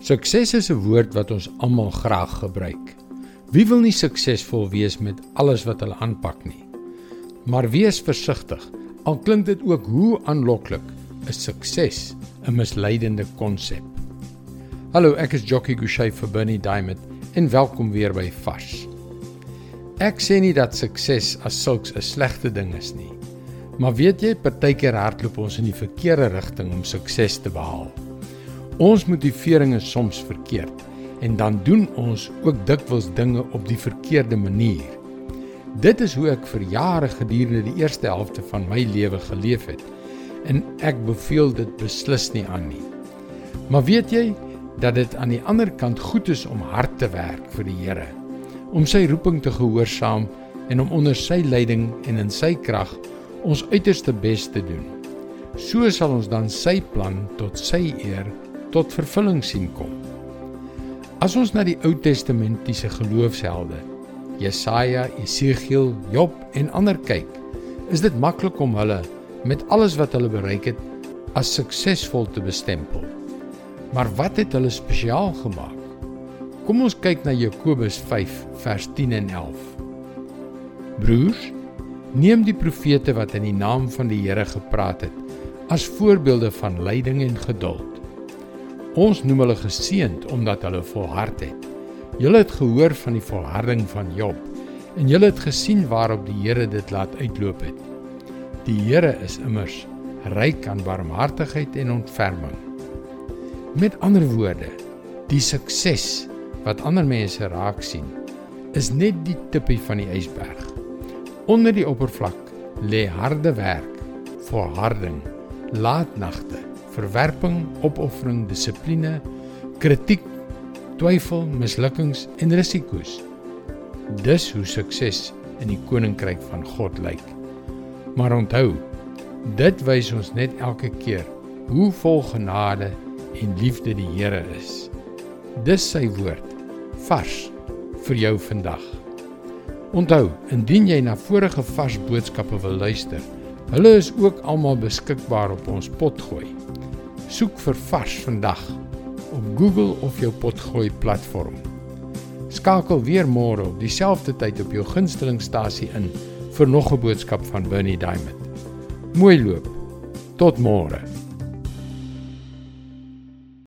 Sukses is 'n woord wat ons almal graag gebruik. Wie wil nie suksesvol wees met alles wat hulle aanpak nie? Maar wees versigtig. Al klink dit ook hoe aanloklik, is sukses 'n misleidende konsep. Hallo, ek is Jockey Gouchee vir Bernie Diamond en welkom weer by Vars. Ek sê nie dat sukses as sulks 'n slegte ding is nie. Maar weet jy, partykeer hardloop ons in die verkeerde rigting om sukses te behaal. Ons motivering is soms verkeerd en dan doen ons ook dikwels dinge op die verkeerde manier. Dit is hoe ek vir jare gedurende die eerste helfte van my lewe geleef het en ek beveel dit beslis nie aan nie. Maar weet jy dat dit aan die ander kant goed is om hard te werk vir die Here, om sy roeping te gehoorsaam en om onder sy leiding en in sy krag ons uiterste bes te doen. So sal ons dan sy plan tot sy eer tot vervulling sien kom. As ons na die Ou Testamentiese geloofshelde, Jesaja, Esegiel, Job en ander kyk, is dit maklik om hulle met alles wat hulle bereik het as suksesvol te bestempel. Maar wat het hulle spesiaal gemaak? Kom ons kyk na Jakobus 5 vers 10 en 11. Broers, neem die profete wat in die naam van die Here gepraat het as voorbeelde van lyding en geduld. Ons noem hulle geseënd omdat hulle volhard het. Julle het gehoor van die volharding van Job en julle het gesien waarop die Here dit laat uitloop het. Die Here is immers ryk aan barmhartigheid en ontferming. Met ander woorde, die sukses wat ander mense raak sien, is net die tippie van die ysberg. Onder die oppervlak lê harde werk, volharding, laatnagte verwerping, opoffering, dissipline, kritiek, twyfel, mislukkings en risiko's. Dis hoe sukses in die koninkryk van God lyk. Maar onthou, dit wys ons net elke keer hoe vol genade en liefde die Here is. Dis sy woord vars vir jou vandag. Onthou, indien jy na vorige vars boodskappe wil luister, hulle is ook almal beskikbaar op ons potgooi. Soek vir Vars vandag op Google of jou potgooi platform. Skakel weer môre op dieselfde tyd op jou gunstelingstasie in vir nog 'n boodskap van Bernie Diamond. Mooi loop. Tot môre.